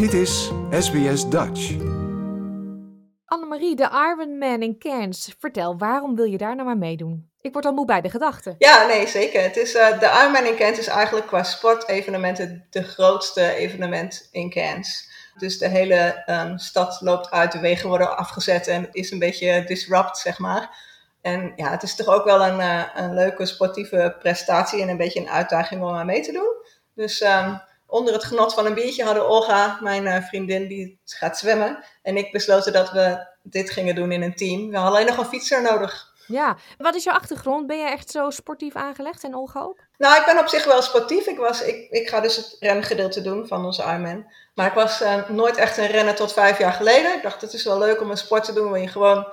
Dit is SBS Dutch. Annemarie, de Ironman in Cairns. Vertel, waarom wil je daar nou maar meedoen? Ik word al moe bij de gedachte. Ja, nee, zeker. Het is, uh, de Ironman in Cairns is eigenlijk qua sportevenementen de grootste evenement in Cairns. Dus de hele um, stad loopt uit, de wegen worden afgezet en het is een beetje disrupt, zeg maar. En ja, het is toch ook wel een, uh, een leuke sportieve prestatie en een beetje een uitdaging om aan mee te doen. Dus um, onder het genot van een biertje hadden Olga, mijn uh, vriendin, die gaat zwemmen. En ik besloten dat we dit gingen doen in een team. We hadden alleen nog een fietser nodig. Ja, wat is jouw achtergrond? Ben je echt zo sportief aangelegd en Olga ook? Nou, ik ben op zich wel sportief. Ik, was, ik, ik ga dus het rengedeelte doen van onze Ironman. Maar ik was uh, nooit echt een renner tot vijf jaar geleden. Ik dacht, het is wel leuk om een sport te doen waar je gewoon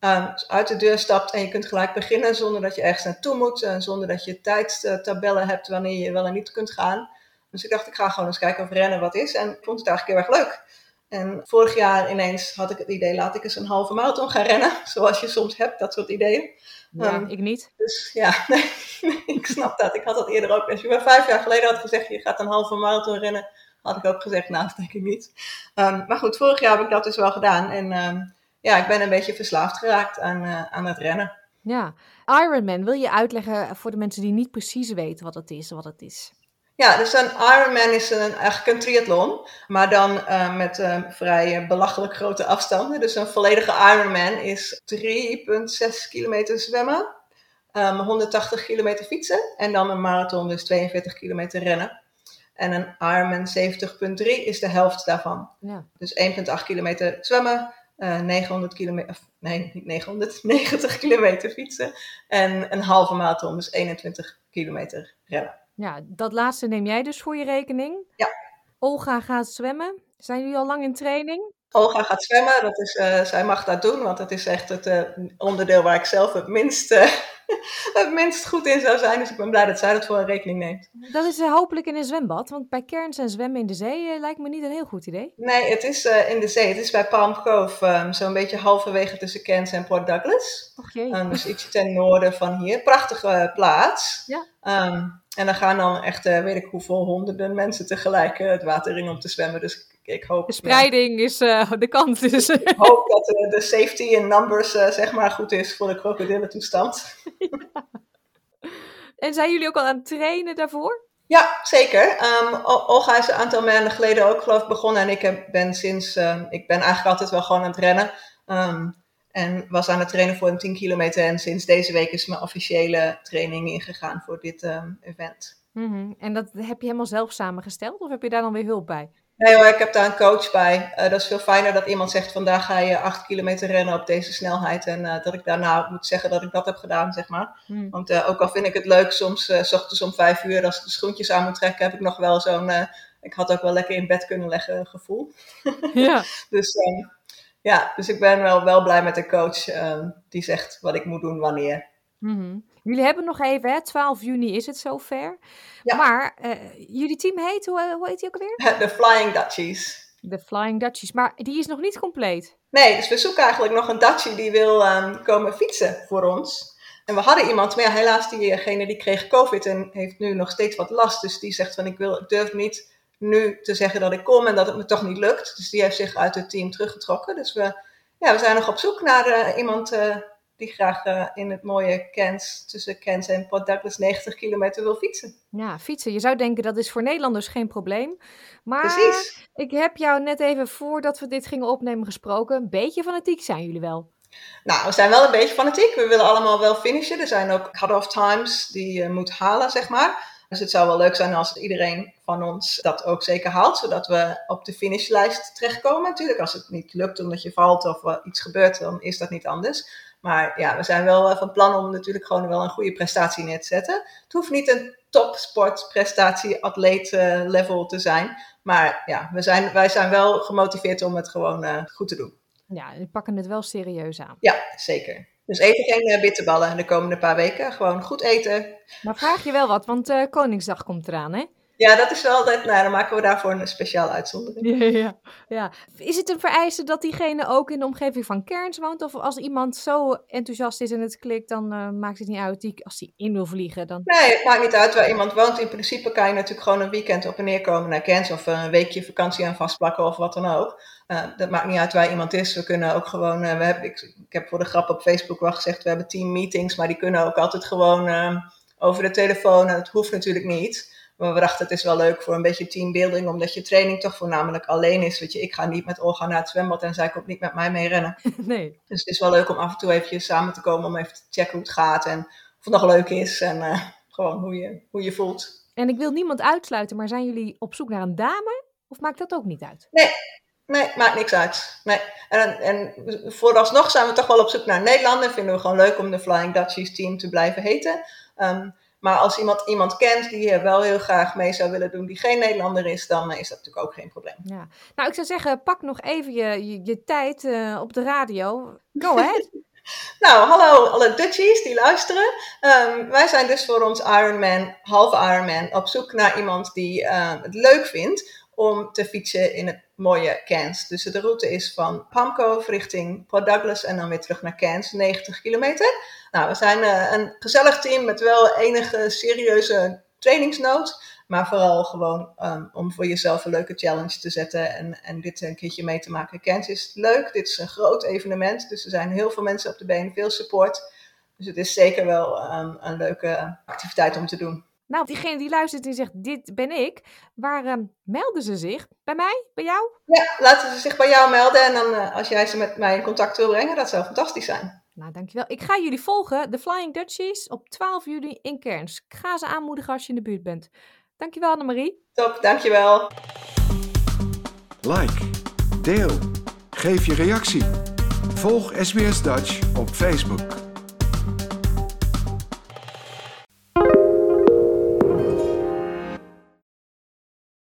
uh, uit de deur stapt en je kunt gelijk beginnen zonder dat je ergens naartoe moet. En zonder dat je tijdstabellen hebt wanneer je wel en niet kunt gaan. Dus ik dacht, ik ga gewoon eens kijken of rennen wat is. En ik vond het eigenlijk heel erg leuk. En vorig jaar ineens had ik het idee, laat ik eens een halve marathon gaan rennen. Zoals je soms hebt, dat soort ideeën. Ja, um, ik niet. Dus ja, nee, ik snap dat. Ik had dat eerder ook. Als je me vijf jaar geleden had gezegd, je gaat een halve marathon rennen, had ik ook gezegd, nou, dat denk ik niet. Um, maar goed, vorig jaar heb ik dat dus wel gedaan. En um, ja, ik ben een beetje verslaafd geraakt aan, uh, aan het rennen. Ja, Ironman, wil je uitleggen voor de mensen die niet precies weten wat het is, wat het is? Ja, dus een Ironman is een, eigenlijk een triathlon, maar dan uh, met uh, vrij belachelijk grote afstanden. Dus een volledige Ironman is 3,6 kilometer zwemmen, um, 180 kilometer fietsen en dan een marathon, dus 42 kilometer rennen. En een Ironman 70,3 is de helft daarvan. Ja. Dus 1,8 kilometer zwemmen, uh, 900 kilometer, nee, niet 900, 90 kilometer fietsen en een halve marathon, dus 21 kilometer rennen. Ja, dat laatste neem jij dus voor je rekening. Ja. Olga gaat zwemmen. Zijn jullie al lang in training? Olga gaat zwemmen, dat is, uh, zij mag dat doen, want dat is echt het uh, onderdeel waar ik zelf het minst, uh, het minst goed in zou zijn. Dus ik ben blij dat zij dat voor haar rekening neemt. Dat is hopelijk in een zwembad, want bij Cairns en zwemmen in de zee lijkt me niet een heel goed idee. Nee, het is in de zee. Het is bij Palm Cove, um, zo'n beetje halverwege tussen Cairns en Port Douglas. Och jee. Um, dus ietsje ten noorden van hier. Prachtige plaats. Ja. Um, en dan gaan dan echt, weet ik hoeveel, honderden mensen tegelijk het water in om te zwemmen. Dus ik, hoop... De spreiding ja, is uh, de kans. Dus. Ik hoop dat de safety in numbers zeg maar goed is voor de krokodillentoestand. Ja. En zijn jullie ook al aan het trainen daarvoor? Ja, zeker. Um, Olga is een aantal maanden geleden ook geloof ik begonnen. En ik heb, ben sinds, uh, ik ben eigenlijk altijd wel gewoon aan het rennen. Um, en was aan het trainen voor een 10 kilometer. En sinds deze week is mijn officiële training ingegaan voor dit um, event. Mm -hmm. En dat heb je helemaal zelf samengesteld? Of heb je daar dan weer hulp bij? Nee hoor, ik heb daar een coach bij. Uh, dat is veel fijner dat iemand zegt, vandaag ga je 8 kilometer rennen op deze snelheid. En uh, dat ik daarna moet zeggen dat ik dat heb gedaan, zeg maar. Hmm. Want uh, ook al vind ik het leuk, soms s ochtends om 5 uur, als ik de schoentjes aan moet trekken, heb ik nog wel zo'n, ik had ook wel lekker in bed kunnen leggen gevoel. Ja. dus um, ja, dus ik ben wel, wel blij met de coach um, die zegt wat ik moet doen wanneer. Mm -hmm. Jullie hebben nog even, hè? 12 juni is het zover. Ja. Maar uh, jullie team heet, hoe, hoe heet die ook alweer? De Flying Dutchies. De Flying Dutchies, maar die is nog niet compleet. Nee, dus we zoeken eigenlijk nog een Dutchie die wil um, komen fietsen voor ons. En we hadden iemand, maar ja, helaas diegene die kreeg COVID en heeft nu nog steeds wat last. Dus die zegt van ik, wil, ik durf niet nu te zeggen dat ik kom en dat het me toch niet lukt. Dus die heeft zich uit het team teruggetrokken. Dus we, ja, we zijn nog op zoek naar uh, iemand uh, die graag uh, in het mooie Cairns, tussen Cairns en Port Douglas 90 kilometer wil fietsen. Ja, fietsen. Je zou denken dat is voor Nederlanders geen probleem. Maar Precies. ik heb jou net even voordat we dit gingen opnemen gesproken. Een beetje fanatiek zijn jullie wel. Nou, we zijn wel een beetje fanatiek. We willen allemaal wel finishen. Er zijn ook cut-off times die je moet halen, zeg maar. Dus het zou wel leuk zijn als iedereen van ons dat ook zeker haalt, zodat we op de finishlijst terechtkomen. Natuurlijk, als het niet lukt omdat je valt of iets gebeurt, dan is dat niet anders. Maar ja, we zijn wel uh, van plan om natuurlijk gewoon wel een goede prestatie neer te zetten. Het hoeft niet een topsportprestatie, atleet uh, level te zijn. Maar ja, we zijn, wij zijn wel gemotiveerd om het gewoon uh, goed te doen. Ja, we pakken het wel serieus aan. Ja, zeker. Dus eten geen uh, bitterballen de komende paar weken. Gewoon goed eten. Maar vraag je wel wat, want uh, Koningsdag komt eraan, hè? Ja, dat is wel altijd, nou dan maken we daarvoor een speciaal uitzondering. Ja, ja, ja. Is het een vereiste dat diegene ook in de omgeving van Kerns woont? Of als iemand zo enthousiast is en het klikt, dan uh, maakt het niet uit die, als hij in wil vliegen? Dan... Nee, het maakt niet uit waar iemand woont. In principe kan je natuurlijk gewoon een weekend op en neer komen naar Kerns of een weekje vakantie aan vastplakken of wat dan ook. Uh, dat maakt niet uit waar iemand is. We kunnen ook gewoon, uh, we hebben, ik, ik, heb voor de grap op Facebook wel gezegd, we hebben team meetings, maar die kunnen ook altijd gewoon over de telefoon. En dat hoeft natuurlijk niet. Maar we dachten, het is wel leuk voor een beetje teambuilding, omdat je training toch voornamelijk alleen is. Weet je, ik ga niet met Olga naar het zwembad en zij komt niet met mij mee rennen. Nee. Dus het is wel leuk om af en toe eventjes samen te komen om even te checken hoe het gaat en of het nog leuk is en gewoon hoe je, hoe je voelt. En ik wil niemand uitsluiten, maar zijn jullie op zoek naar een dame? Of maakt dat ook niet uit? Nee, Nee, maakt niks uit. Nee. En, en vooralsnog zijn we toch wel op zoek naar Nederlander. Vinden we gewoon leuk om de Flying Dutchies team te blijven heten. Um, maar als iemand iemand kent die wel heel graag mee zou willen doen, die geen Nederlander is, dan is dat natuurlijk ook geen probleem. Ja. Nou, ik zou zeggen, pak nog even je, je, je tijd uh, op de radio. Go ahead. nou, hallo alle Dutchies die luisteren. Um, wij zijn dus voor ons Ironman, halve Ironman, op zoek naar iemand die uh, het leuk vindt om te fietsen in het mooie Cairns. Dus de route is van Palmcove richting Port Douglas en dan weer terug naar Cairns, 90 kilometer. Nou, we zijn uh, een gezellig team met wel enige serieuze trainingsnood. Maar vooral gewoon um, om voor jezelf een leuke challenge te zetten en, en dit een keertje mee te maken. Cairns is leuk, dit is een groot evenement. Dus er zijn heel veel mensen op de been, veel support. Dus het is zeker wel um, een leuke activiteit om te doen. Nou, diegene die luistert en zegt, dit ben ik. Waar uh, melden ze zich? Bij mij? Bij jou? Ja, laten ze zich bij jou melden. En dan uh, als jij ze met mij in contact wil brengen, dat zou fantastisch zijn. Nou, dankjewel. Ik ga jullie volgen, de Flying Dutchies, op 12 juli in Kerns. Ik ga ze aanmoedigen als je in de buurt bent. Dankjewel Annemarie. Top, dankjewel. Like, deel, geef je reactie. Volg SBS Dutch op Facebook.